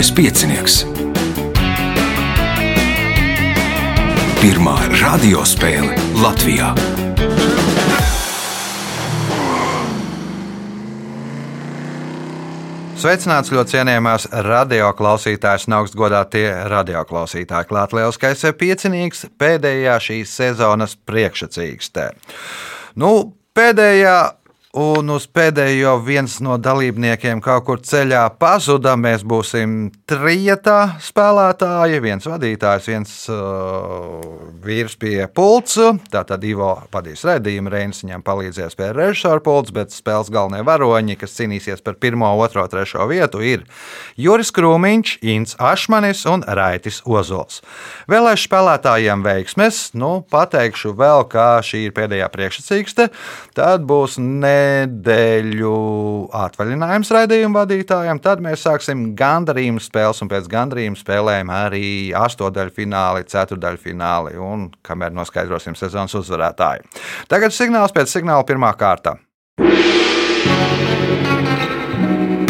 Mazais piecinieks. Pirmā radiospēle Latvijā. Sveicināts ļoti cienījamās radioklausītājas un augstgadātie radioklausītāji. Klāt lielskais piecinieks pēdējā šīs sezonas priekšsacīkstē. Nu, pēdējā Un uz pēdējo viens no dalībniekiem kaut kur ceļā pazuda. Mēs būsim trijotā spēlētāji, viens vadītājs, viens uh, vīrs pie pulca. Tātad Ivo padīs redzējumu, Reinis viņam palīdzēs pie režisora pulca, bet spēles galvenie varoņi, kas cīnīsies par pirmo, otro, trešo vietu, ir Juris Krūmiņš, Inns Ašmanis un Raitis Ozols. Vēlēšu spēlētājiem veiksmes, nu, pateikšu vēl, kā šī ir pēdējā priekšsacīkste. Tad būs ne nedēļu atvaļinājums raidījuma vadītājiem. Tad mēs sāksim gandarījumu spēles, un pēc gandarījuma spēlēm arī astotdaļu fināli, ceturdaļu fināli, un kamēr noskaidrosim sezonas uzvarētāju. Tagad signāls pēc signāla pirmā kārta.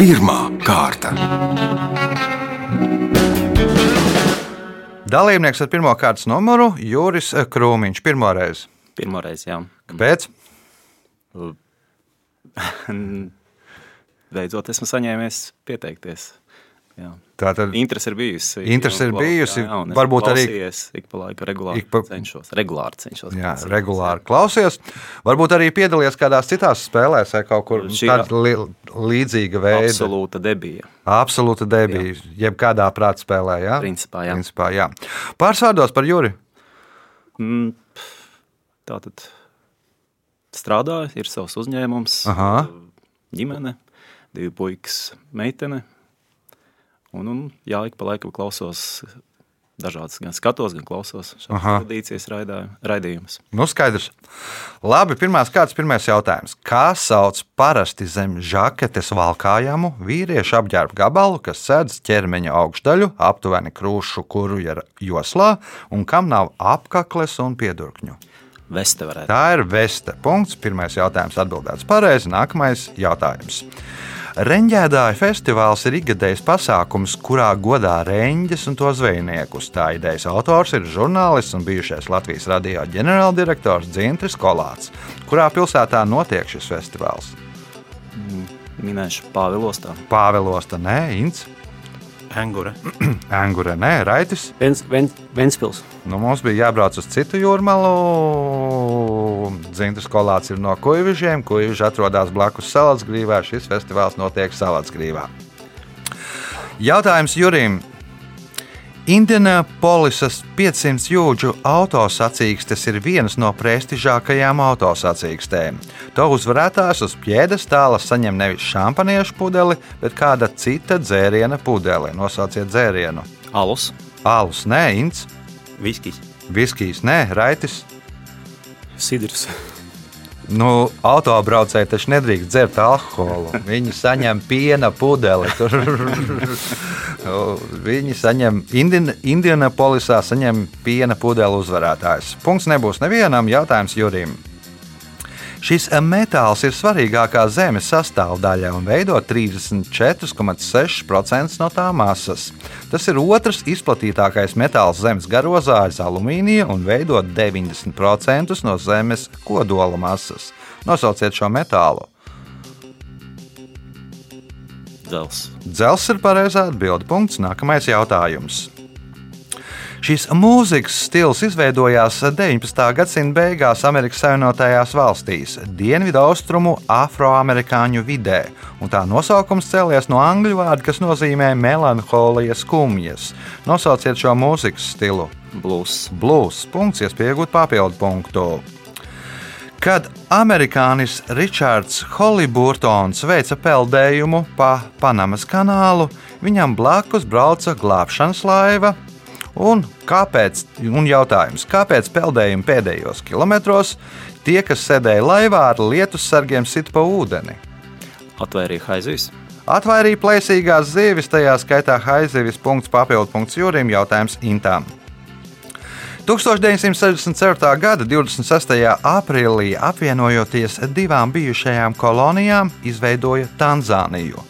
Pirmā kārta. Dalībnieks ar pirmā kārtas numuru Juris Krūmiņš. Pirmoreiz. Pirmoreiz, jā. Kāpēc? Beidzot, esmu saņēmies pieteikties. Jā. Tā tad interese ir bijusi. Interese ir bijusi. Jā, jā, varbūt arī ik pa laikam regulāri, ik pa, cenšos, regulāri cenšos. Jā, regulāri klausies. Varbūt arī piedalījies kādās citās spēlēs vai kaut kur tāda li, līdzīga veida. Absolūta debija. Absolūta debija. Jebkādā prāta spēlē, jā? Principā, jā. Principā, jā. Pāris vārdos par Juri. Mm, tātad strādāju, ir savs uzņēmums, Aha. ģimene, divi puikas, meitene. Un, un jā, ik pa laikam klausos dažādas, gan skatos, gan klausos šādas tradīcijas raidījumus. Nu, skaidrs. Labi, pirmās kārtas, pirmais jautājums. Kā sauc parasti zem žaketes valkājamu vīriešu apģērbu gabalu, kas sēdz ķermeņa augšdaļu, aptuveni krūšu kuru joslā un kam nav apkakles un piedurkņu? Veste varētu. Tā ir veste. Punkts. Pirmais jautājums atbildēts pareizi. Nākamais jautājums. Reņģēdāja festivāls ir ikgadējs pasākums, kurā godā reņģes un to zvejniekus. Tā idejas autors ir žurnālists un bijušais Latvijas radio ģenerāldirektors Dzintris Kolāts. Kurā pilsētā notiek šis festivāls? Minēšu Pāvilostā. Pāvilostā, nē, Inns. Angura. Angura, nē, Raitis. Vens, ven, Ventspils. Nu, mums bija jābrauc uz citu jūrmalu. Dzintars kolāts ir no Kuivižiem. Kuiviži atrodas blakus Salatsgrīvā. Šis festivāls notiek Salatsgrīvā. Jautājums Jurim. Indianapolisas 500 jūdžu autosacīkstes ir vienas no prestižākajām autosacīkstēm. To uzvarētājs uz piedestāla saņem nevis šampaniešu pudeli, bet kāda cita dzēriena pudeli. Nosauciet dzērienu. Alus. Alus, nē, Ints. Viskijs. Viskijs, nē, Raitis. Sidrs. Nu, autobraucēji taču nedrīkst dzert alkoholu. Viņi saņem piena pudeli. Tur viņi saņem Indianapolisā saņem piena pudeli uzvarētājs. Punkts nebūs nevienam jautājums Jurim. Šis metāls ir svarīgākā zemes sastāvdaļa un veido 34,6% no tā masas. Tas ir otrs izplatītākais metāls zemes garozā aiz alumīnija un veido 90% no zemes kodola masas. Nosauciet šo metālu. Dzels. Dzels ir pareizā atbilde. Punkts. Nākamais jautājums. Šis mūzikas stils izveidojās 19. gadsimta beigās Amerikas Savienotajās valstīs, dienvidu-austrumu afroamerikāņu vidē, un tā nosaukums cēlies no angļu vārda, kas nozīmē melanholijas skumjas. Nosauciet šo mūzikas stilu. Blues. Blues. Punkts, iespēja iegūt papildu punktu. Kad amerikānis Ričards Holiburtons veica peldējumu pa Panamas kanālu, viņam blakus brauca glābšanas laiva, Un kāpēc? Un jautājums, kāpēc peldējuma pēdējos kilometros tie, kas sēdēja laivā ar lietus sargiem, sit pa ūdeni? Atvairīja haizivs. Atvairīja plēsīgās zivis, tajā skaitā haizivis. Punkts papildu punkts jūrim. Jautājums Intām. 1964. gada 26. aprīlī apvienojoties divām bijušajām kolonijām, izveidoja Tanzāniju.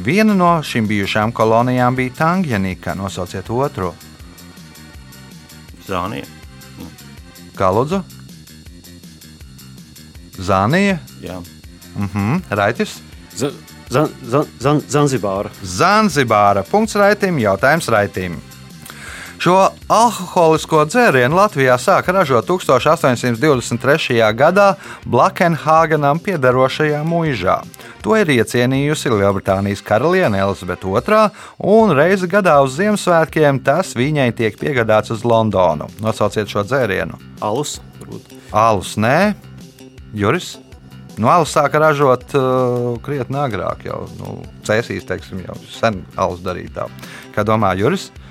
Viena no šīm bijušām kolonijām bija Tangjanika. Nosauciet otru. Zānija. Kā lūdzu? Zānija, Jā. mhm, Raitis, Z Zan Zan Zan Zanzibāra. Zanzibāra. Punkts Raitim, jautājums Raitim. Šo alkoholisko dzērienu Latvijā sāka ražot 1823. gadā Blakenhāgenam piederošajā mūžā. To ir iecienījusi Lielbritānijas karaliene Elizabete II, un reizi gadā uz Ziemassvētkiem tas viņai tiek piegādāts uz Londonu. Nosauciet šo dzērienu. Alus. varbūt. Alus nē, Juris. Nu, alus sāka ražot uh, krietni agrāk, jau nu, cēsīs, teiksim, jau sen alus darītā. Kā domā Juris? Nav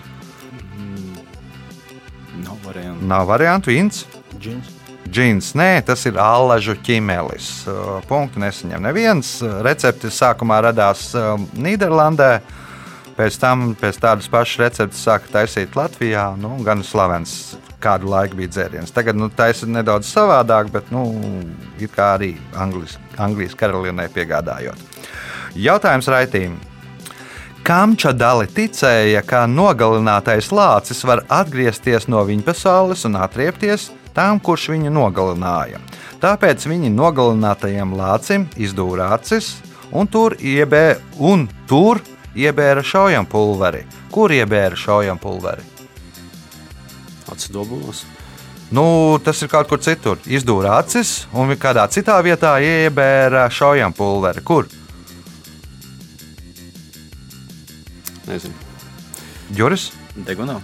Nav variantu, Inns. Džins. Džins, nē, tas ir allažu ķīmelis. Uh, Punktu nesaņem neviens. Uh, Recepti sākumā radās uh, Nīderlandē, pēc tam pēc tādas pašas receptes sāka taisīt Latvijā. Nu, gan slavens kādu laiku bija dzēriens. Tagad nu, taisa nedaudz savādāk, bet nu, it kā arī Anglijas, Anglijas karalienē piegādājot. Jautājums raitīm. Kamčadali ticēja, ka nogalinātais lācis var atgriezties no viņa pasaules un atriepties tam, kurš viņu nogalināja. Tāpēc viņi nogalinātajam lācim izdūrā acis un tur, iebē, un tur iebēra šaujampulveri. Kur iebēra šaujampulveri? Acis dobulos. Nu, tas ir kaut kur citur. Izdūrā acis un kādā citā vietā iebēra šaujampulveri. Kur? Nezinu. Juris? Degunā.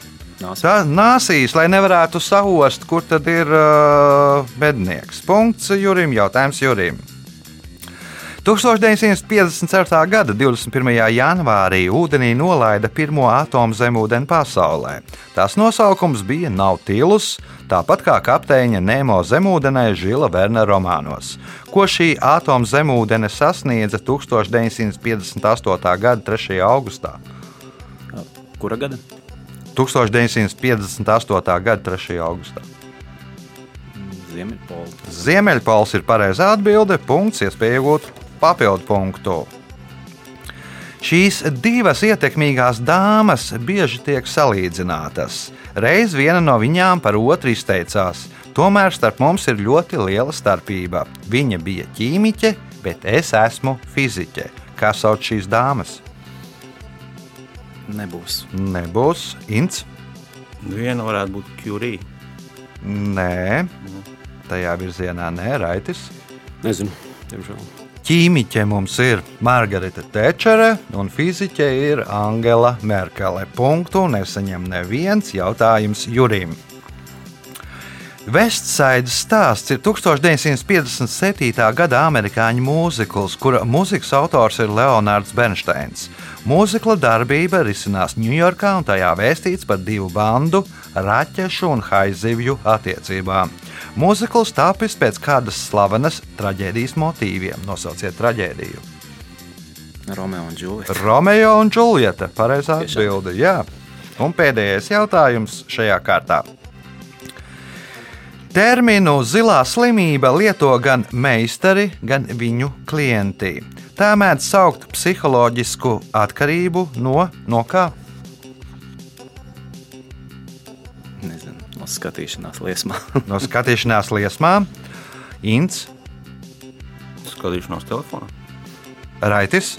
Tā nāsīs, lai nevarētu saost, kur tad ir uh, bednieks. Punkts Jurim, jautājums Jurim. 1954. gada 21. janvārī ūdenī nolaida pirmo atomu zemūdeni pasaulē. Tās nosaukums bija Nautilus, tāpat kā kapteiņa Nemo zemūdenē Žila Verna romānos. Ko šī atomu zemūdene sasniedza 1958. gada 3. augustā? Kura gada? 1958. gada 3. augustā. Ziemeļpola. Ziemeļpols ir pareizā atbilde, punkts, iespēja iegūt papildu punktu. Šīs divas ietekmīgās dāmas bieži tiek salīdzinātas. Reiz viena no viņām par otru izteicās, tomēr starp mums ir ļoti liela starpība. Viņa bija ķīmiķe, bet es esmu fiziķe. Kā sauc šīs dāmas? Nebūs. Nebūs Ints. Viena varētu būt Curija. Nē, tajā virzienā nē, Raitis. Nezinu. Diemžēl. Ķīmiķe mums ir Margarita Tečere, un fiziķe ir Angela Merkele. Punktu nesaņem neviens jautājums Jurim. Vestsaidas stāsts ir 1957. gada amerikāņu mūzikls, kura mūzikas autors ir Leonards Bernsteins. Mūzikla darbība risinās Ņujorkā, un tajā vēstīts par divu bandu, raķešu un haizivju attiecībām. Mūzikls tapis pēc kādas slavenas traģēdijas motīviem. Nosauciet traģēdiju. Romeo un Džulija. Romeo un Džuljeta. Pareizā atbilde. Jā. Un pēdējais jautājums šajā kārtā. Terminu zilā slimība lieto gan meistari, gan viņu klienti. Tā mēdz saukt psiholoģisku atkarību no, no kā? Nezinu, no skatīšanās liesmā. No skatīšanās liesmām, Inns, Skatīšanās telefonā. Raitis,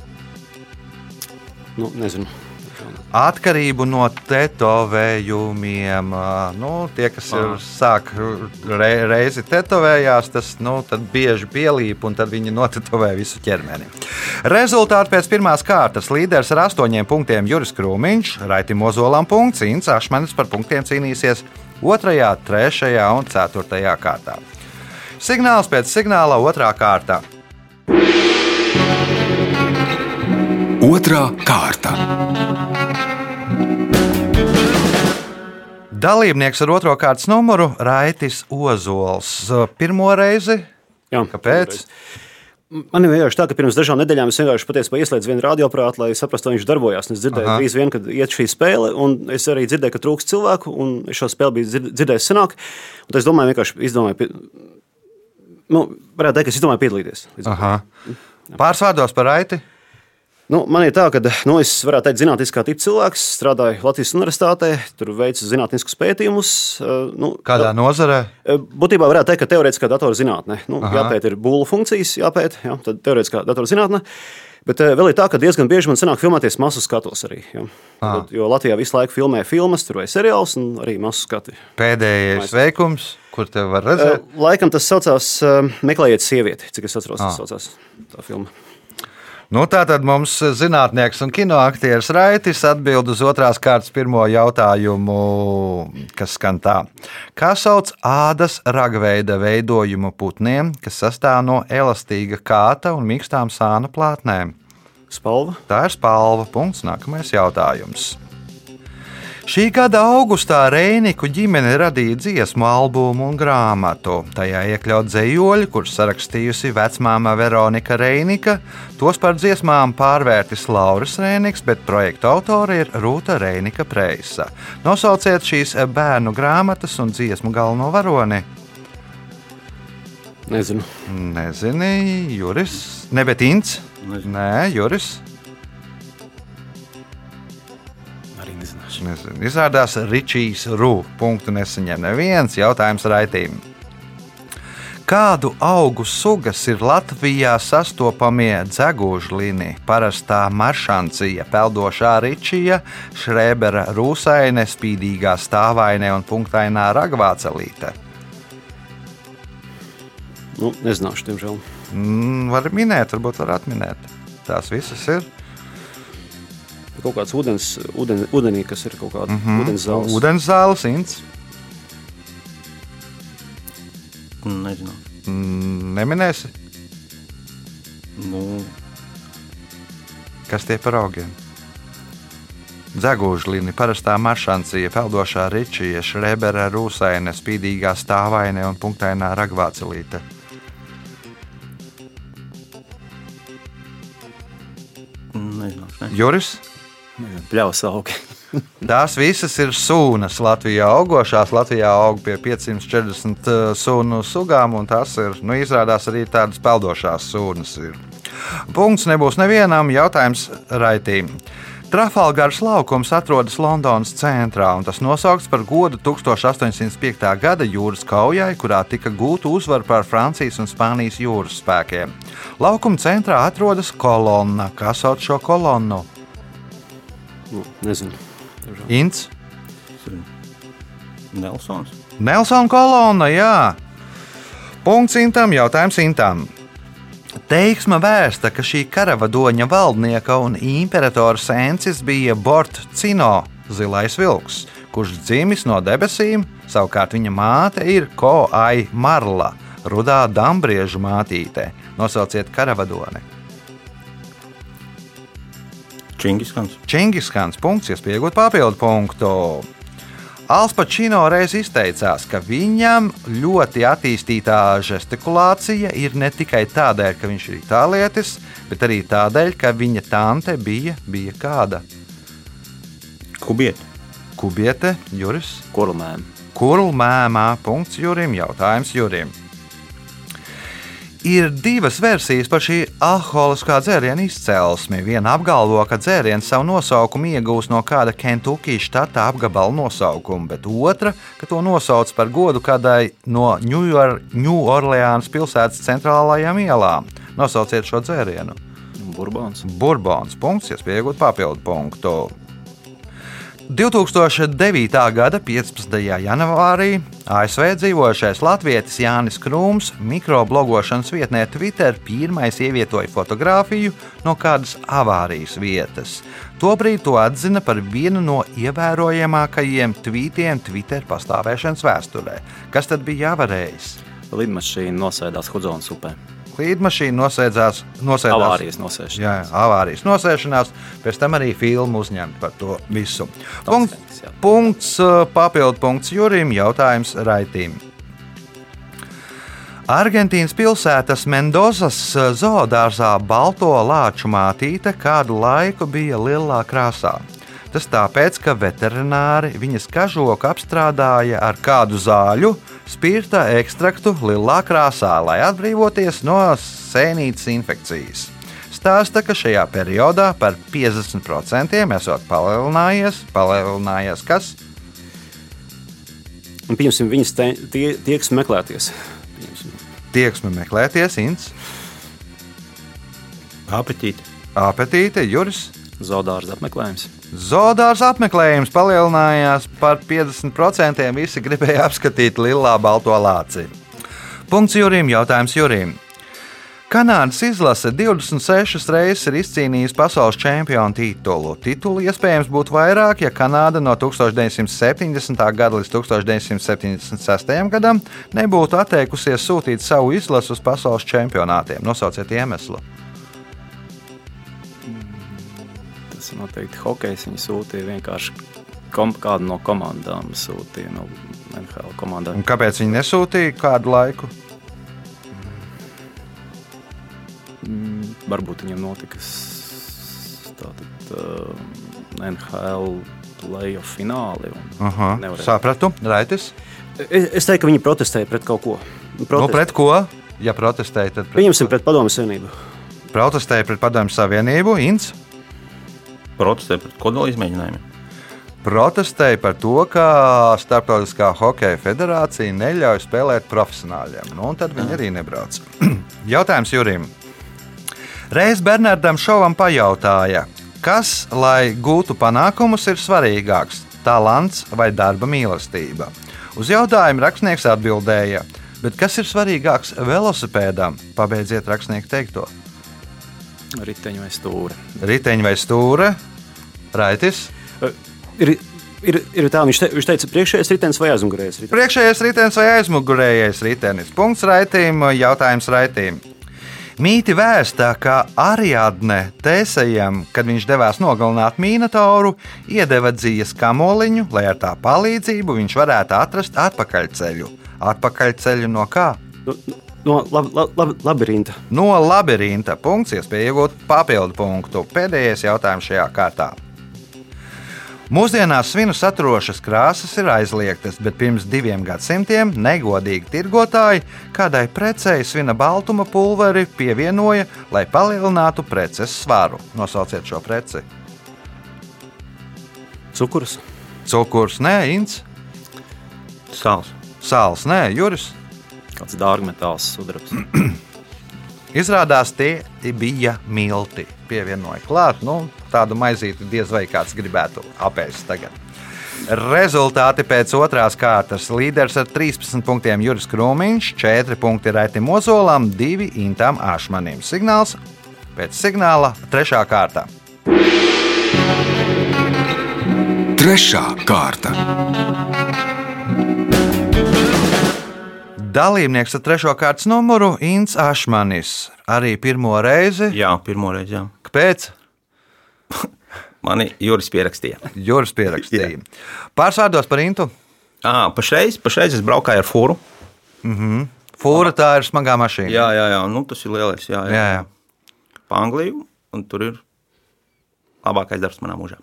Nu, nezinu. Atkarību no tetovējumiem. Ā, Nu, tie, kas ir sāk re, reizi tetovējās, tas nu, tad bieži pielīp un tad viņi notetovē visu ķermeni. Rezultāti pēc pirmās kārtas līderis ar astoņiem punktiem Juris Krūmiņš, Raitim Ozolam punkts, Inns Ašmanis par punktiem cīnīsies 2, 3 un 4 kārtā. Signāls pēc signāla otrā kārta. Otra kārta. Dalībnieks ar otro kārtas numuru Raitis Ozols. Pirmo reizi. Jā, Kāpēc? Man ir vienkārši tā, ka pirms dažām nedēļām es vienkārši patiesībā ieslēdzu vienu radioaparātu, lai saprastu, kā viņš darbojas. Es dzirdēju, Aha. vien, kad iet šī spēle, un es arī dzirdēju, ka trūks cilvēku, un šo spēli biju dzird- dzirdējis senāk. Un tad es domāju, vienkārši izdomāju, nu, varētu teikt, ka es izdomāju piedalīties. Līdz ar to. Aha. Pāris vārdos par Raiti. Nu, man ir tā, ka nu, es varētu teikt, zinātniskā tipa cilvēks, strādāju Latvijas universitātē, tur veicu zinātniskus pētījumus. Nu, Kādā nozarē? Būtībā varētu teikt, ka teorētiskā datorzinātne. Nu, Aha. jāpēta ir būlu funkcijas, jāpēta, jā, teorētiskā datorzinātne. Bet vēl ir tā, ka diezgan bieži man sanāk filmēties masu skatos arī. Jā. Tad, jo Latvijā visu laiku filmē filmas, tur vai seriāls, un arī masu skati. Pēdējais veikums, kur te var redzēt? Laikam tas saucās Meklējiet sievieti, cik es atceros, tas saucās tā filma. Nu, tā tad mums zinātnieks un kinoaktieris Raitis atbild uz otrās kārtas pirmo jautājumu, kas skan tā. Kā sauc ādas ragveida veidojumu putniem, kas sastāv no elastīga kāta un mīkstām sāna plātnēm? Spalva. Tā ir spalva. Punkts. Nākamais jautājums. Šī gada augustā Reiniku ģimene radīja dziesmu albumu un grāmatu. Tajā iekļaut dzējoļi, kurus sarakstījusi vecmāma Veronika Reinika. Tos par dziesmām pārvērtis Lauris Reiniks, bet projekta autore ir Rūta Reinika Preisa. Nosauciet šīs bērnu grāmatas un dziesmu galveno varoni. Nezinu. Nezini, Juris, Nebetīns. Nē, Juris. Nezinu. Izrādās, Ričijs Rū. Punktu nesaņem neviens jautājums raitīm. Kādu augu sugas ir Latvijā sastopamie dzegūžlini, parastā maršancija, peldošā ričija, šrēbera rūsaine, spīdīgā stāvaine un punktainā ragvācelīte? Nu, nezināšu, diemžēl. Mm, var minēt, varbūt var atminēt. Tās visas ir. Kaut kāds ūdens, ūden, ūdenī, kas ir kaut kāda mm -hmm. ūdens zāles. Ūdens zāles, ints. Nezinu. Mm, neminēsi, Nu, kas tie par augiem? Dzegūžlini, parastā maršancija, peldošā ričija, šrebera rūsaine, spīdīgā stāvaine un punktainā ragvācelīte. Juris? Pļaus augi. Tās visas ir sūnas Latvijā augošās. Latvijā aug pie 540 uh, sunu sugām, un tās ir, nu, izrādās arī tādas peldošās sūnas. Ir. Punkts nebūs nevienam jautājums raitīm. Trafalgāras laukums atrodas Londonas centrā, un tas nosaukts par godu 1805. gada jūras kaujai, kurā tika gūta uzvara pār Francijas un Spānijas jūras spēkiem. Laukuma centrā atrodas kolonna. Kā sauc šo kolonnu? Nu, nezinu. Ints. Nelsons. Nelsona kolonna, jā. Punkts Intam, jautājums Intam. Teiksma vēsta, ka šī karavadoņa valdnieka un imperatora sēncis bija Bort Cino, zilais vilks, kurš dzimis no debesīm, savukārt viņa māte ir Ko-ai Marla, rudā dambriežu mātīte. Nosauciet karavadoni. Čingiskans. Čingiskans punkts, iespējot papildu punktu. Alspačino reiz izteicās, ka viņam ļoti attīstītā žestikulācija ir ne tikai tādēļ, ka viņš ir itālietis, bet arī tādēļ, ka viņa tante bija, bija kāda Kubiet. kubiete, Juris. Kurlmēm. Kurlmēmā punkts Jurim, jautājums Jurim. Ir divas versijas par šī alkoholiskā dzēriena izcelsmi. Viena apgalvo, ka dzēriens savu nosaukumu iegūst no kāda Kentucky štata apgabala nosaukuma, bet otra, ka to nosauc par godu kādai no Ņūorleānas pilsētas centrālajām ielām. Nosauciet šo dzērienu. Burbons. Burbons punkts, iespējot papildu punktu. 2009. gada 15. janvārī ASV dzīvojošais latvietis Jānis Krūms mikroblogošanas vietnē Twitter pirmais ievietoja fotografiju no kādas avārijas vietas. Tobrīd to atzina par vienu no ievērojamākajiem tvītiem Twitter pastāvēšanas vēsturē. Kas tad bija jāvarējis? Lidmašīna nosēdās Hudzonas upē. Līdmašīna nosēdzās, nosēdās Avārijas nosēšanās. Jā, avārijas nosēšanās, pēc tam arī filmu uzņemt par to visu. Punkts, jā. punkts uh, papildu punkts Jurim, jautājums Raitīm. Argentīnas pilsētas Mendozas uh, zoodārzā balto lāču mātīte kādu laiku bija lielā krāsā. Tas tāpēc, ka veterināri viņas kažoku apstrādāja ar kādu zāļu, spirta ekstraktu lielā krāsā, lai atbrīvoties no sēnītes infekcijas. izstāsta, ka šajā periodā par 50% esot palielinājies, palielinājies kas? Un, pieņemsim, viņas te, tie, tieksme meklēties. Pieņemsim. Tieksme meklēties, Inns, Apetīti. apetīte, Juris. Zodārs apmeklējums. Zodārs apmeklējums palielinājās par 50%. Visi gribēja apskatīt lilā balto lāci. Punkts Jurim, jautājums Jurim. Kanādas izlase 26 reizes ir izcīnījusi pasaules čempionu titulu. Titulu iespējams būtu vairāk, ja Kanāda no 1970. gada līdz 1976. gadam nebūtu atteikusies sūtīt savu izlasi uz pasaules čempionātiem. Nosauciet iemeslu. Tas ir noteikti hokejs. Viņi sūtīja vienkārši kom, kādu no komandām, sūtīja no NHL komandām. Un kāpēc viņi nesūtīja kādu laiku? Mm, Varbūt viņam notika tātad, uh, NHL playoff fināli. un Aha, nevarēja. sapratu, Raitis. Es, es teiktu, ka viņi protestēja pret kaut ko. Nu, pret ko? Ja protestēja, tad pret, Pieņemsim pret padomu savienību. protestēja pret Padomju Savienību. Inns Protestē pret kodola izmēģinājumiem. protestēja par to, ka Startautiskā hokeja federācija neļauj spēlēt profesionāļiem. Nu, tad viņi arī nebrauc. Jautājums Jurim. Reiz Bernardam Šovam pajautāja, kas, lai gūtu panākumus, ir svarīgāks - talants vai darba mīlestība. Uz jautājumu rakstnieks atbildēja, bet kas ir svarīgāks velosipēdam? Pabeidziet rakstnieku teikto. Riteņi vai stūri. Riteņi vai stūra? Raitis. Ir, ir, ir tā, viņš, te, viņš teica, priekšējais ritenis vai aizmugurējais ritenis. Priekšējais ritenis vai aizmugurējais ritenis? Punkts raitīm, jautājums raitīm. Mīti vēstā, ka Ariadne Tēsejam, kad viņš devās nogalināt mīnatoru, iedeva dzīves kamoliņu, lai ar tā palīdzību viņš varētu atrast atpakaļceļu. Atpakaļceļu no kā? No, no lab, lab, lab, labirinta. No labirinta. Punkts, iespēja iegūt papildu punktu. Pēdējais jautājums šajā kārtā. Mūsdienās svinu saturošas krāsas ir aizliegtas, bet pirms diviem gadsimtiem negodīgi tirgotāji kādai precei svina baltuma pulveri pievienoja, lai palielinātu preces svaru. Nosauciet šo preci. Cukurs. Cukurs, nē, Inns, Sāls. sāls, nē, Juris. Kāds dārgmetāls sudrabs. Izrādās, tie bija milti. Pievienoja klāt, nu, tādu maizīti diez vai kāds gribētu apēst tagad. Rezultāti pēc otrās kārtas. Līderis ar 13 punktiem Juris Krūmiņš, 4 punkti Raitim Ozolam, 2 Intam Ašmanim. Signāls pēc signāla 3. kārta. Trešā kārta. Dalībnieks ar 3. kārtas numuru Inns Ašmanis. Arī pirmo reizi. Jā, pirmo reizi. Jā. Kāpēc? Mani Juris pierakstīja. Juris pierakstīja. Pārsvārdos par Intu. À, pašreiz, pašreiz es braukāju ar fūru. Fūra tā ir smagā mašīna. Jā, jā, jā. Nu, tas ir lielais. Jā, jā. jā. jā. Pa Angliju, un tur ir labākais darbs manā mūžā.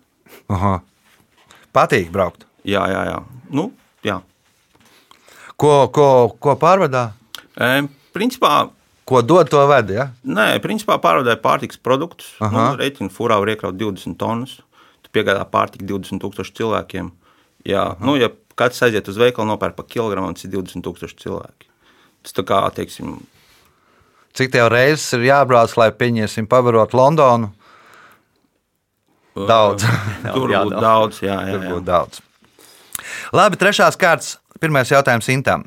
Aha. Patīk braukt. Jā, jā, jā. Nu, jā. Ko, ko, ko pārvadā? E, principā, Ko dod to ved? Ja? nē, principā pārvadāja pārtikas produktus. Aha. Nu, Reiķina fūrā var iekraut 20 tonnas. Tu piegādā pārtiku 20 tūkstošu cilvēkiem. Jā, nu, ja kāds aiziet uz veikalu, nopērk pa kilogramu, tas ir 20 tūkstoši cilvēki. Tas tā kā, teiksim, Cik tev reizes ir jābrauc, lai pieņemsim, pavarot Londonu? Daudz. tur jā, būtu daudz. daudz. Jā, jā, Tur jā. būtu daudz. Labi, trešās kārtas. Pirmais jautājums Intam.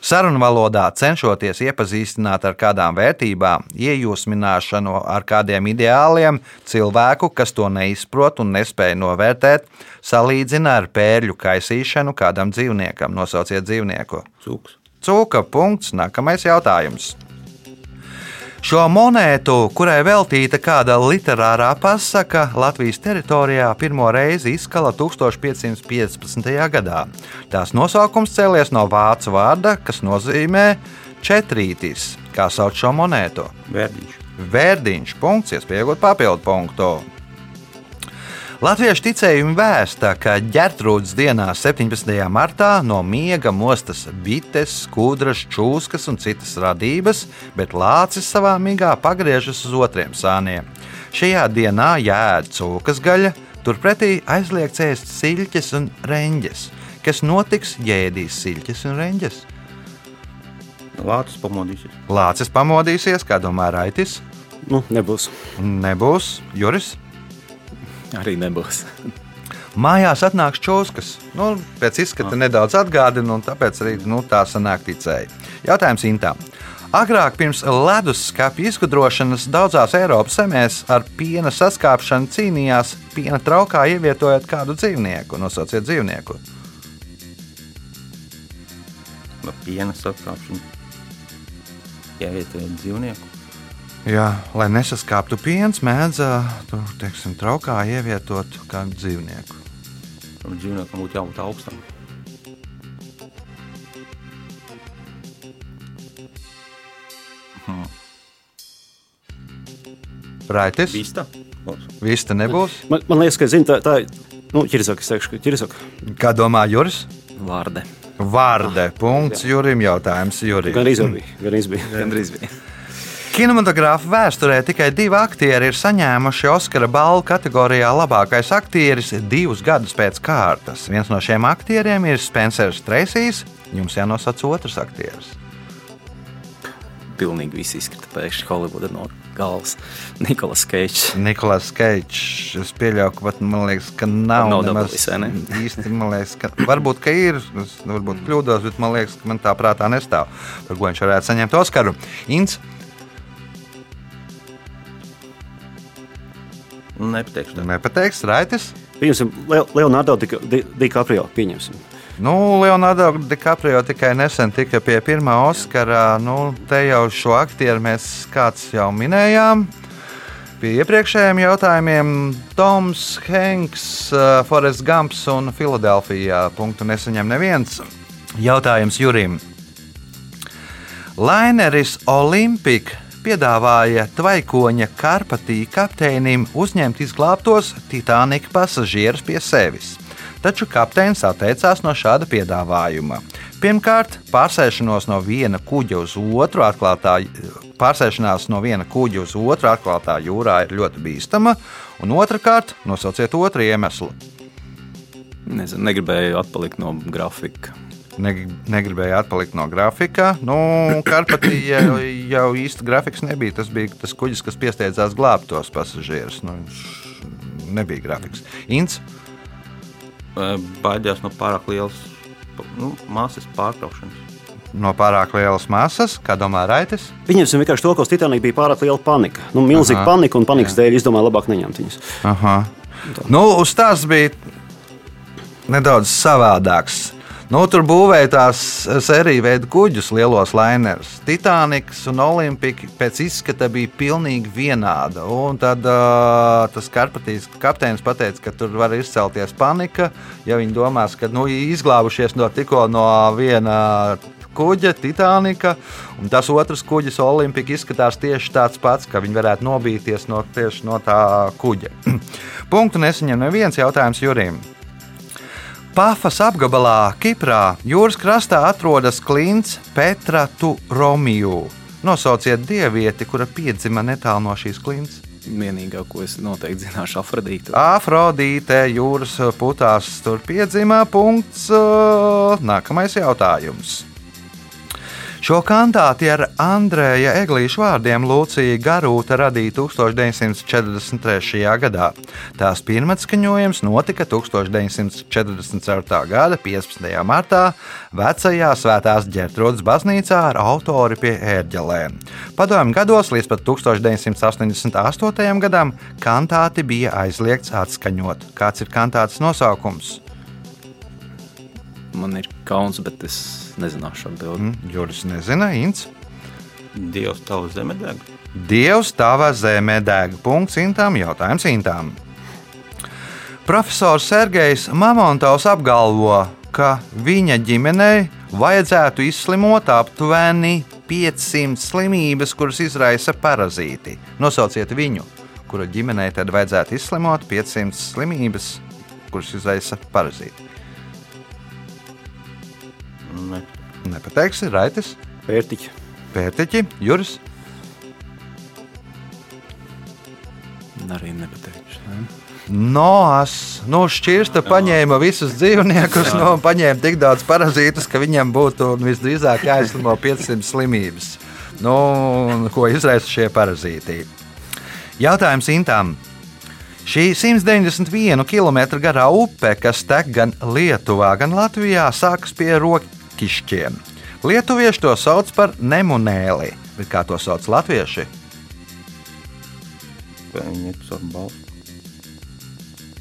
Sarunu valodā cenšoties iepazīstināt ar kādām vērtībām, iejūsmināšanu ar kādiem ideāliem, cilvēku, kas to neizprot un nespēj novērtēt, salīdzina ar pērļu kaisīšanu kādam dzīvniekam. Nosauciet dzīvnieku. Cūks. Cūka punkts. Nākamais jautājums. Šo monētu, kurai veltīta kāda literārā pasaka, Latvijas teritorijā pirmo reizi izkala 1515. gadā. Tās nosaukums cēlies no vācu vārda, kas nozīmē četrītis. Kā sauc šo monētu? Vērdiņš. Vērdiņš, punkts, iespējot papildu punktu. Latviešu ticējumi vēsta, ka ģērtrūdas dienā 17. martā no miega mostas bites, skudras, čūskas un citas radības, bet lācis savā migā pagriežas uz otriem sāniem. Šajā dienā jāēd cūkas gaļa, turpretī aizliegts ēst siļķes un reņģes. Kas notiks, ja ēdīs siļķes un reņģes? Lācis pamodīsies. Lācis pamodīsies, kā domā Raitis. Nu, nebūs. Nebūs Juris. Arī nebūs. Mājās atnāks čūskas. Nu, pēc izskata nedaudz atgādina, un tāpēc arī nu, tā sanāk ticēji. Jautājums Intām. Agrāk, pirms leduskapja izgudrošanas, daudzās Eiropas zemēs ar piena saskāpšanu cīnījās piena traukā, ievietojot kādu dzīvnieku. Nosauciet dzīvnieku. No piena saskāpšana. Jāiet dzīvnieku. Jā, lai nesaskāptu piens, mēdz tur, teiksim, traukā ievietot kādu dzīvnieku. Tam dzīvniekam būtu jābūt augstam. Raitis? Vista? Vista nebūs. Man, man liekas, ka zin, tā, tā ir nu, ķirzaka. Es teikšu, ka ķirzaka. Kā domā Juris? Vārde. Vārde. Punkts Jurim. Jautājums Jurim. Gan izbija. Gan izbija. Gandrīz bija. Kinematogrāfa vēsturē tikai divi aktieri ir saņēmuši Oskara balvu kategorijā labākais aktieris divus gadus pēc kārtas. Viens no šiem aktieriem ir Spencers Treisijs. Jums jānosauc otrs aktieris. Pilnīgi viss izkrita pēkšņi Holivuda no galvas. Nikolas Keits. Nikolais Keits. Es pieļauju, ka pat, man liekas, ka nav, Nav dabūjis, vai ne? īsti. Man liekas, ka varbūt ka ir, es varbūt kļūdos, bet man liekas, ka man tā prātā nestāv. Par ko viņš varētu saņemt Oskaru? Inns. Nepateikšu. tā. Nepateiks, Raitis. Pieņemsim, Le Leonardo Di- Di- DiCaprio. Pieņemsim. Nu, Leonardo DiCaprio tikai nesen tika pie pirmā Oskara. Nu, te jau šo aktieru mēs kāds jau minējām. Pie iepriekšējiem jautājumiem Toms Hanks, uh, Forrests Gumps un Filadelfijā punktu nesaņem neviens. Jautājums Jurim. Laineris Olimpika piedāvāja tvaikoņa Karpatī kapteinim uzņemt izglābtos Titanika pasažierus pie sevis. Taču kapteinis atteicās no šāda piedāvājuma. Pirmkārt, pārsēšanos no viena kuģa uz otru atklātā, pārsēšanās no viena kuģa uz otru atklātā jūrā ir ļoti bīstama, un otrkārt, nosauciet otru iemeslu. Nezinu, negribēju atpalikt no grafika. Neg- Negribēja atpalikt no grafika. Nu, Karpatī jau, jau īsti grafiks nebija. Tas bija tas kuģis, kas piesteidzās glābt tos pasažierus. Nu, nebija grafiks. Ints, Baidījās no pārāk lielas nu, masas pārtraukšanas. no pārāk lielas masas, kā domā Raitis. Pieņemsim vienkārši to, ka uz Titanika bija pārāk liela panika. Nu, milzīga Aha. panika un panikas dēļ izdomāja labāk neņemt viņus. Aha. Nu, uz tās bija nedaudz savādāks. Nu, tur būvēja tās sēriju veidu kuģus, lielos lainerus. Titaniks un Olimpika pēc izskata bija pilnīgi vienāda. Un tad uh, tas karpatīs kapteinis pateica, ka tur var izcelties panika, ja viņi domās, ka nu, izglābušies no tikko no viena kuģa, Titanika, un tas otrs kuģis, Olimpika, izskatās tieši tāds pats, ka viņi varētu nobīties no, tieši no tā kuģa. Punktu nesaņem neviens jautājums Jurim. Pafas apgabalā, Kiprā, jūras krastā atrodas klints Petra Turomiju. Nosauciet dievieti, kura piedzima netālu no šīs klints. Vienīgā, ko es noteikti zināšu, Afrodīta. Afrodīte jūras putās tur piedzima. Punkts. Nākamais jautājums. Šo kantāti ar Andrēja Eglīša vārdiem Lūcija Garūta radīja 1943. gadā. Tās pirmatskaņojums notika 1944. gada 15. martā vecajā Svētās ģērtrodas baznīcā ar autori pie ērģelēm. Padomju gados līdz pat 1988. gadam kantāti bija aizliegts atskaņot. Kāds ir kantātes nosaukums? Man ir kauns, bet es nezināšu atbildēt. Mm, Juris nezina, Ints. Dievs, tavs zeme deg. Dievs tavā zemē deg. Punkts intām, jautājums intām. Profesors Sergejs Mamontovs apgalvo, ka viņa ģimenei vajadzētu izslimot aptuveni 500 slimības, kuras izraisa parazīti. Nosauciet viņu, kura ģimenei tad vajadzētu izslimot 500 slimības, kuras izraisa parazīti. Nepateiksi, Raitis, Pērtiķi. Pērtiķi, Juris. Arī nepateikšu. Ne? Noas, nu, šķirsta paņēma visus dzīvniekus, no, un paņēma tik daudz parazītus, ka viņam būtu visdrīzāk jāizslimo 500 slimības. Nu, ko izraisa šie parazīti? Jautājums Intām. Šī 191 km garā upe, kas tek gan Lietuvā, gan Latvijā, sākas pie rokišķiem. Lietuvieši to sauc par nemunēli, bet kā to sauc latvieši?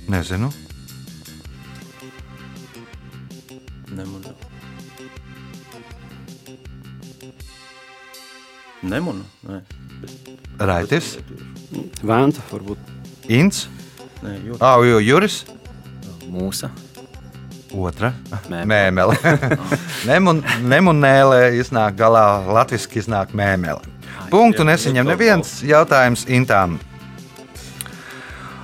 Nezinu. Nemunu. Nemunu? Nē. Raitis, Vēnta varbūt. Inns, Nē, jūtas. Au, jo, Juris. Mūsa. Otra Mēmele. mēmele. Nemun, nemunēlē iznāk galā, latviešu iznāk mēmele. Punktu nesaņem neviens jautājums Intām.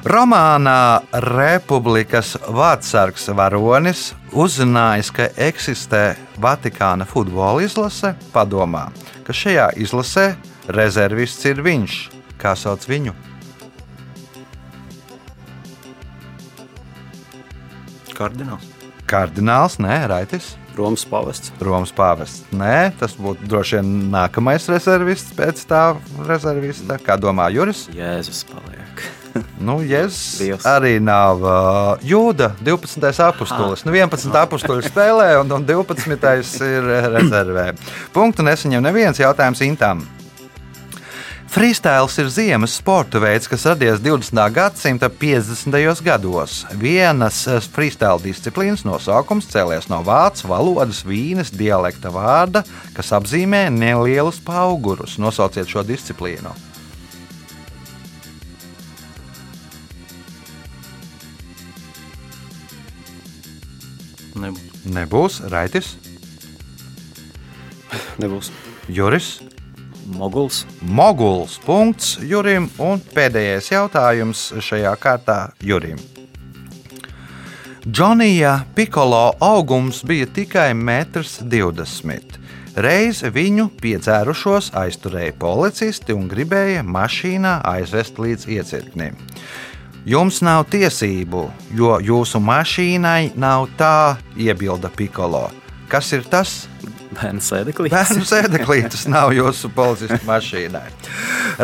Romānā Republikas vārdsargs varonis uzzinājis, ka eksistē Vatikāna futbola izlase, padomā, ka šajā izlasē rezervists ir viņš. Kā sauc viņu? Kardināls. Kardināls, nē, Raitis. Romas pavests. Romas pāvests. Nē, tas būtu droši vien nākamais rezervists pēc tā rezervista. Kā domā Juris? Jēzus paliek. Nu, Jēzus Dievs. arī nav uh, Jūda 12. apustulis. Nu, 11. apustulis spēlē, un, un 12. ir rezervē. Punktu nesaņem neviens jautājums Intām. Freestyles ir ziemas sporta veids, kas radies 20. gadsimta 50. gados. Vienas eh, freestyle disciplīnas nosaukums cēlies no vācu valodas vīnes dialekta vārda, kas apzīmē nelielus augurus. Nosauciet šo disciplīnu. Nebūs. Nebūs Raitis, Nebūs. Juris, Moguls. Moguls. Punkts Jurim un pēdējais jautājums šajā kārtā Jurim. Džonija Pikolo augums bija tikai 1,20 m. Reiz viņu piedzērušos aizturēja policisti un gribēja mašīnā aizvest līdz iecirknim. Jums nav tiesību, jo jūsu mašīnai nav tā, iebilda Pikolo. Kas ir tas? Bērnu sēdeklī. Bērnu sēdeklītes nav jūsu policistu mašīnai.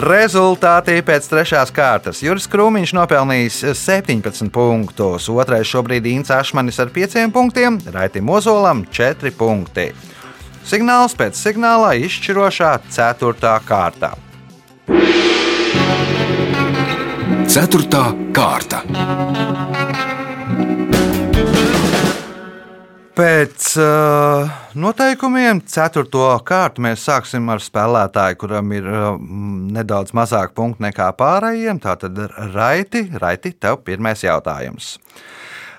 Rezultāti pēc trešās kārtas. Juris Krūmiņš nopelnījis 17 punktus, otrais šobrīd Inns Ašmanis ar 5 punktiem, Raitim Ozolam 4 punkti. Signāls pēc signālā izšķirošā 4. kārtā. Ceturtā kārta. Pēc uh, noteikumiem, ceturto kārtu mēs sāksim ar spēlētāju, kuram ir uh, nedaudz mazāk punktu nekā pārējiem. Tātad, Raiti, Raiti, tev pirmais jautājums.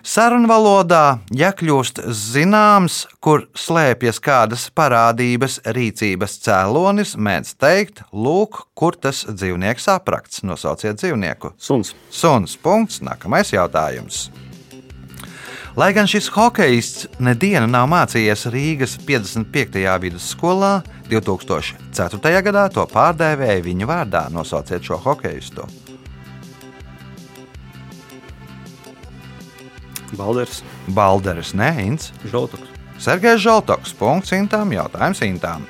Sarunvalodā, ja kļūst zināms, kur slēpjas kādas parādības, rīcības cēlonis, mēdz teikt, lūk, kur tas dzīvnieks aprakts. Nosauciet dzīvnieku. Suns. Suns. Punkts. Nākamais jautājums. Lai gan šis hokejists nedienu nav mācījies Rīgas 55. vidusskolā, 2004. gadā to pārdēvēja viņa vārdā. Nosauciet šo hokejistu. Balders. Balderis Neins, Žoltoks. Sergejs Žaltoks. Punkts Intām. Jautājums Intām.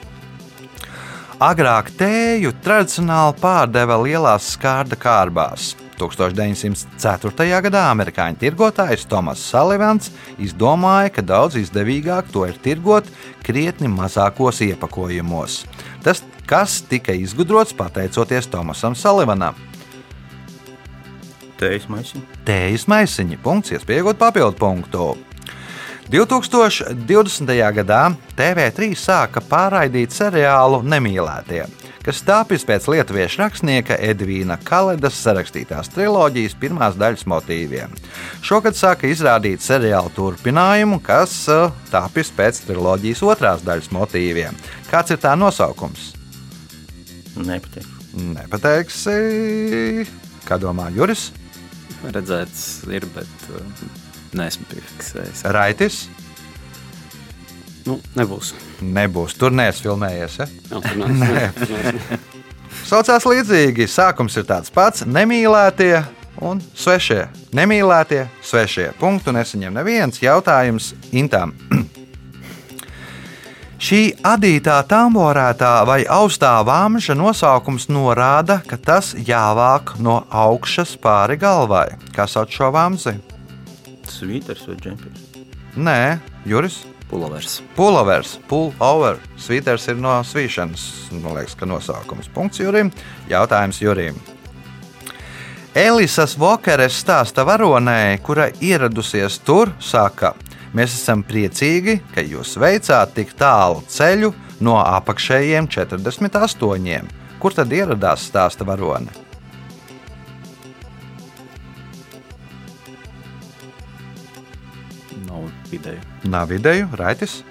Agrāk tēju tradicionāli pārdeva lielās skārda kārbās. 1904. gadā amerikāņu tirgotājs Tomas Salivans izdomāja, ka daudz izdevīgāk to ir tirgot krietni mazākos iepakojumos. Tas, kas tika izgudrots pateicoties Tomasam Salivanam. Tējas maisiņš. Tējas maisiņi. Punkts, iespējot papildu punktu. 2020. gadā TV3 sāka pārraidīt seriālu Nemīlētie, kas tāpjas pēc lietuviešu rakstnieka Edvīna Kaledas sarakstītās triloģijas pirmās daļas motīviem. Šogad sāka izrādīt seriālu turpinājumu, kas eh, tāpjas pēc triloģijas otrās daļas motīviem. Kāds ir tā nosaukums? Nepatīk. Nepateiksi. Kā domā Juris? Redzēts, ir, bet uh, neesmu piefiksējis. Raitis? Nu, nebūs. Nebūs. Tur neesfilmējies. Ja? Jā, tur nē, tur nē. Saucās līdzīgi. Sākums ir tāds pats - nemīlētie un svešie. Nemīlētie, svešie. Punktu nesaņem neviens jautājums Intām. Šī adītā tamborētā vai austā vāmža nosaukums norāda, ka tas jāvāk no augšas pāri galvai. Kā sauc šo vāmzi? Svīters vai džempers? Nē, Juris. Pulovers. Pullovers, pullover. Svīters ir no svīšanas. Man liekas, ka nosaukums. Punkts Jurim. Jautājums Jurim. Elisas Vokeres stāsta varonē, kura ieradusies tur, saka, mēs esam priecīgi, ka jūs veicāt tik tālu ceļu no apakšējiem 48. Kur tad ieradās stāsta varone? Nav ideju. Nav ideju, Raitis,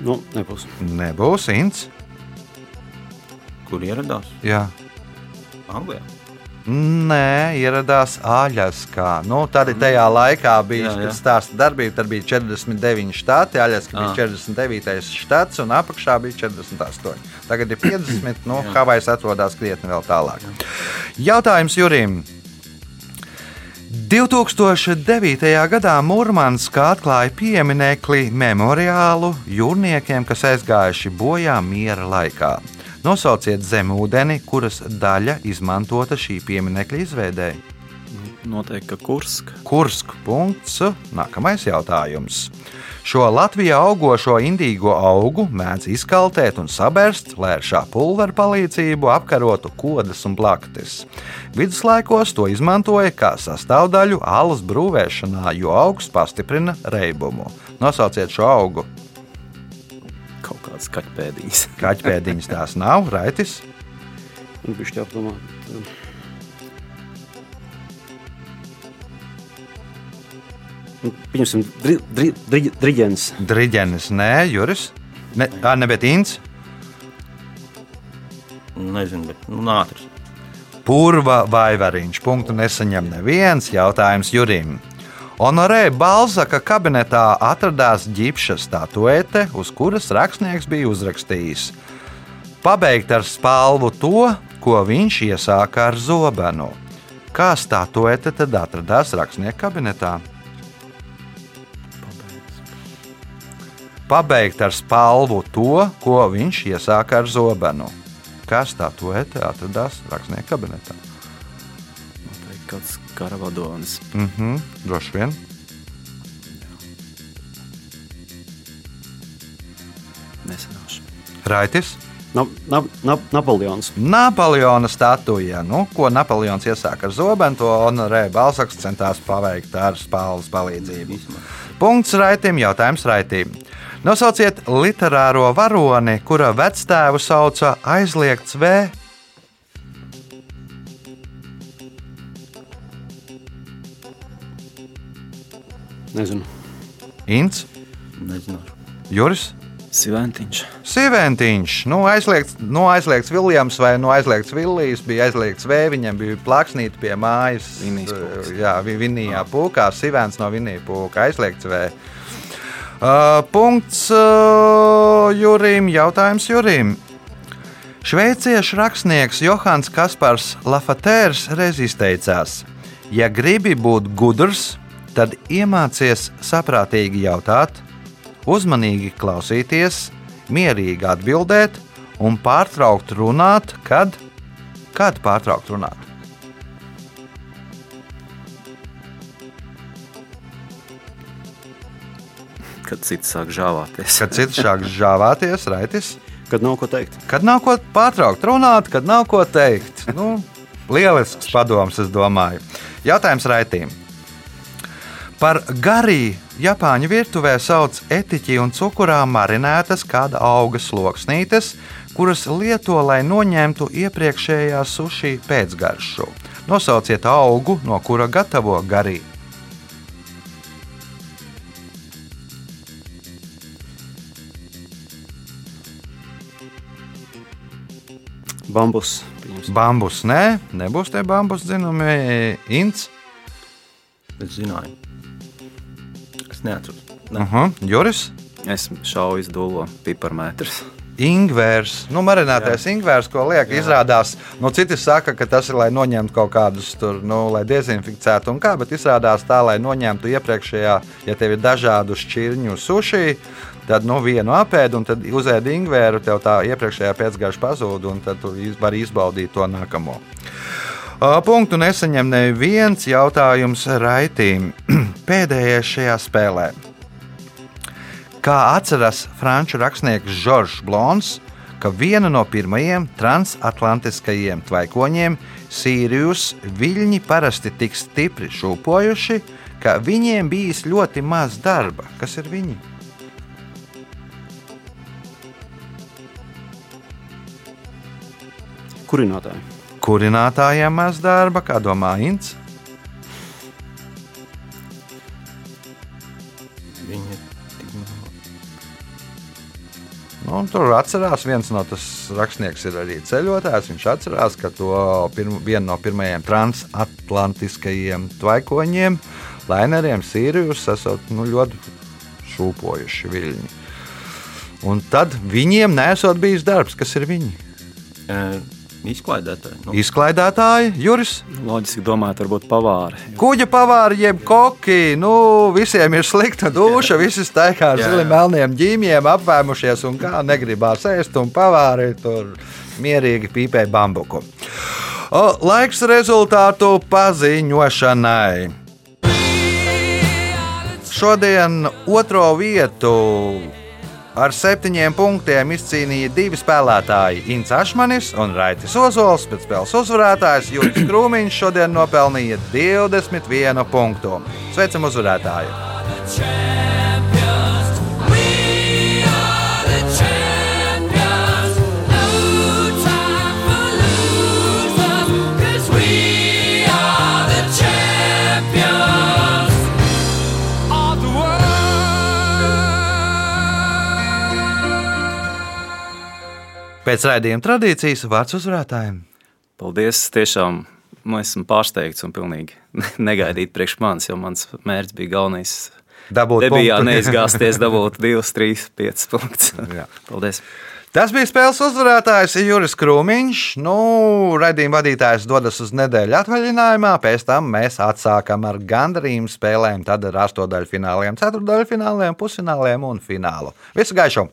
Nu, nebūs. nebūs Ints. Kur ieradās? Jā. Anglijā. Nē, ieradās Aļaskā. Nu, tad ir tajā laikā bija Jā, jā. stāsta darbība. Tad bija 49 štati, Aļaska bija Ah. 49. štats un apakšā bija 48. Tagad ir 50. nu, Havajs atrodas krietni vēl tālāk. Jautājums Jurim. 2009. gadā Mūrmanskā atklāja pieminekli memoriālu jūrniekiem, kas aizgājuši bojā miera laikā. Nosauciet zemūdeni, kuras daļa izmantota šī pieminiekļa izveidē. Noteikti, ka Kurska. Kursk. Punkts. Nākamais jautājums. Šo Latvijā augošo indīgo augu mēdz izkaltēt un sabērst, lai ar šā pulvera palīdzību apkarotu kodas un blaktis. Viduslaikos to izmantoja kā sastāvdaļu alas brūvēšanā, jo augs pastiprina reibumu. Nosauciet šo augu. Kaut kādas kaķpēdiņas. Kaķpēdiņas tās nav, raitis. Nu, bišķi jāpadomā. Pieņemsim, dri, dri, dri, driģens. Driģenis, nē, Juris. Ne, ā, ne bet Inns. Nezinu, bet nu, nātris. Purva vai variņš. Punktu nesaņem neviens jautājums Jurim. Honorē Balzaka kabinetā atradās ģipša statuete, uz kuras rakstnieks bija uzrakstījis: Pabeigt ar spalvu to, ko viņš iesāka ar zobenu. Kā statuete tad atradās rakstnieka kabinetā? Pabeigt ar spalvu to, ko viņš iesāka ar zobenu. Kā statuete atradās rakstnieka kabinetā? Noteikti kāds karavadonis. Mhm, droši vien. Nesināšu. Raitis. Na, na, na, Napoleons. Napoleona statuja, nu, ko Napoleons iesāka ar zobenu, to honorē Balsaks centās paveikt ar spāles palīdzību. Punkts raitim, jautājums raitim. Nosauciet literāro varoni, kura vectēvu sauca aizliegts V. Nezinu. Ints, Nezināšu. Juris. Siventiņš. Sīventiņš, nu, aizliegts, nu, aizliegts Viljams vai nu, aizliegts Villijs, bija aizliegts V, viņam bija plāksnīte pie mājas. Vinijas pūks. Jā, vi- Vinijā pūkā, Sīvents no Vinija pūka, aizliegts V. Uh, punkts uh, Jurim, jautājums Jurim. Šveiciešu rakstnieks Johans Kaspars Lafatērs reiz izteicās: Ja gribi būt gudrs, tad iemācies saprātīgi jautāt, uzmanīgi klausīties, mierīgi atbildēt un pārtraukt runāt, kad, kad pārtraukt runāt. Kad cits sāk žāvāties. Kad cits sāk žāvāties, raitis, Kad nav ko teikt. kad nav ko pārtraukt runāt, kad nav ko teikt. Nu, lielisks padoms, es domāju. Jautājums raitīm. Par garī Japāņu virtuvē sauc etiķi un cukurā marinētas kāda auga sloksnītes, kuras lieto, lai noņemtu iepriekšējā sushi pēcgaršu. Nosauciet augu, no kura gatavo garī. Bambus. dzinums. Bambus, nē, nebūs tie bambus dzinumi. Ints, Es zināju. Es neatceros. Ne. uh -huh. Juris. Es šauju dūlo piparmētrus. Ingvērs, nu, marinātais ingvērs, ko liek, Jā. izrādās. Nu, citi saka, ka tas ir, lai noņemtu kaut kādus tur, nu, lai dezinficētu un kā, bet izrādās tā, lai noņemtu iepriekšējā, ja tev ir dažādu šķirņu suši, tad nu, vienu apēdu un tad uzēdi ingvēru, tev tā iepriekšējā pēcgājuša pazūd, un tad tu vari izbaudīt to nākamo. Punktu nesaņem neviens jautājums raitīm. Pēdējais šajā spēlē. Kā atceras franču rakstnieks Žoržs Blons, ka viena no pirmajiem transatlantiskajiem tvaikoņiem, Sīrijus, viļņi parasti tik stipri šūpojuši, ka viņiem bijis ļoti maz darba. Kas ir viņi? Kurinātāji. Kurinātājiem maz darba, kā domā Inns. Nu, un tur atcerās, viens no tas rakstnieks ir arī ceļotājs. Viņš atcerās, ka to pirm, vienu no pirmajiem transatlantiskajiem tvaikoņiem, laineriem, Sīrijus, esot nu, ļoti šūpojuši viļņi. Un tad viņiem nesot bijis darbs, kas ir viņi. e, izklaidētāji. Nu, Izklaidētāji, Juris, Loģiski domāt, varbūt pavāri. kuģa pavāri, jeb koki. Nu, visiem ir slikta duša, visi staigā ar Jā. ziliem melniem ģīmijiem, apvēmušies un kā negribās ēst, un pavāri tur mierīgi pīpē bambuku. O, laiks rezultātu paziņošanai. Šodien otro vietu ar septiņiem punktiem izcīnīja divi spēlētāji - Inns Ašmanis un Raitis Ozols, bet spēles uzvarētājs Juris Krūmiņš šodien nopelnīja 21 punktu. Sveicam uzvarētāju! Pēc raidījuma tradīcijas vārds uzvarētājiem. Paldies! Tiešām nu, esmu pārsteigts un pilnīgi negaidīt priekš manis, jo mans mērķis bija galvenais. Dabūt Debijā punktu. neizgāzties, dabūt 2, 3, 5 punktus. Paldies! Tas bija spēles uzvarētājs Juris Krūmiņš. Nu, Radījuma vadītājs dodas uz nedēļu atvaļinājumā, pēc tam mēs atsākam ar gandarījumu spēlēm, tad ar astotdaļu fināliem, ceturtdaļu fināliem, pusfināliem un finālu. Visu gaišu!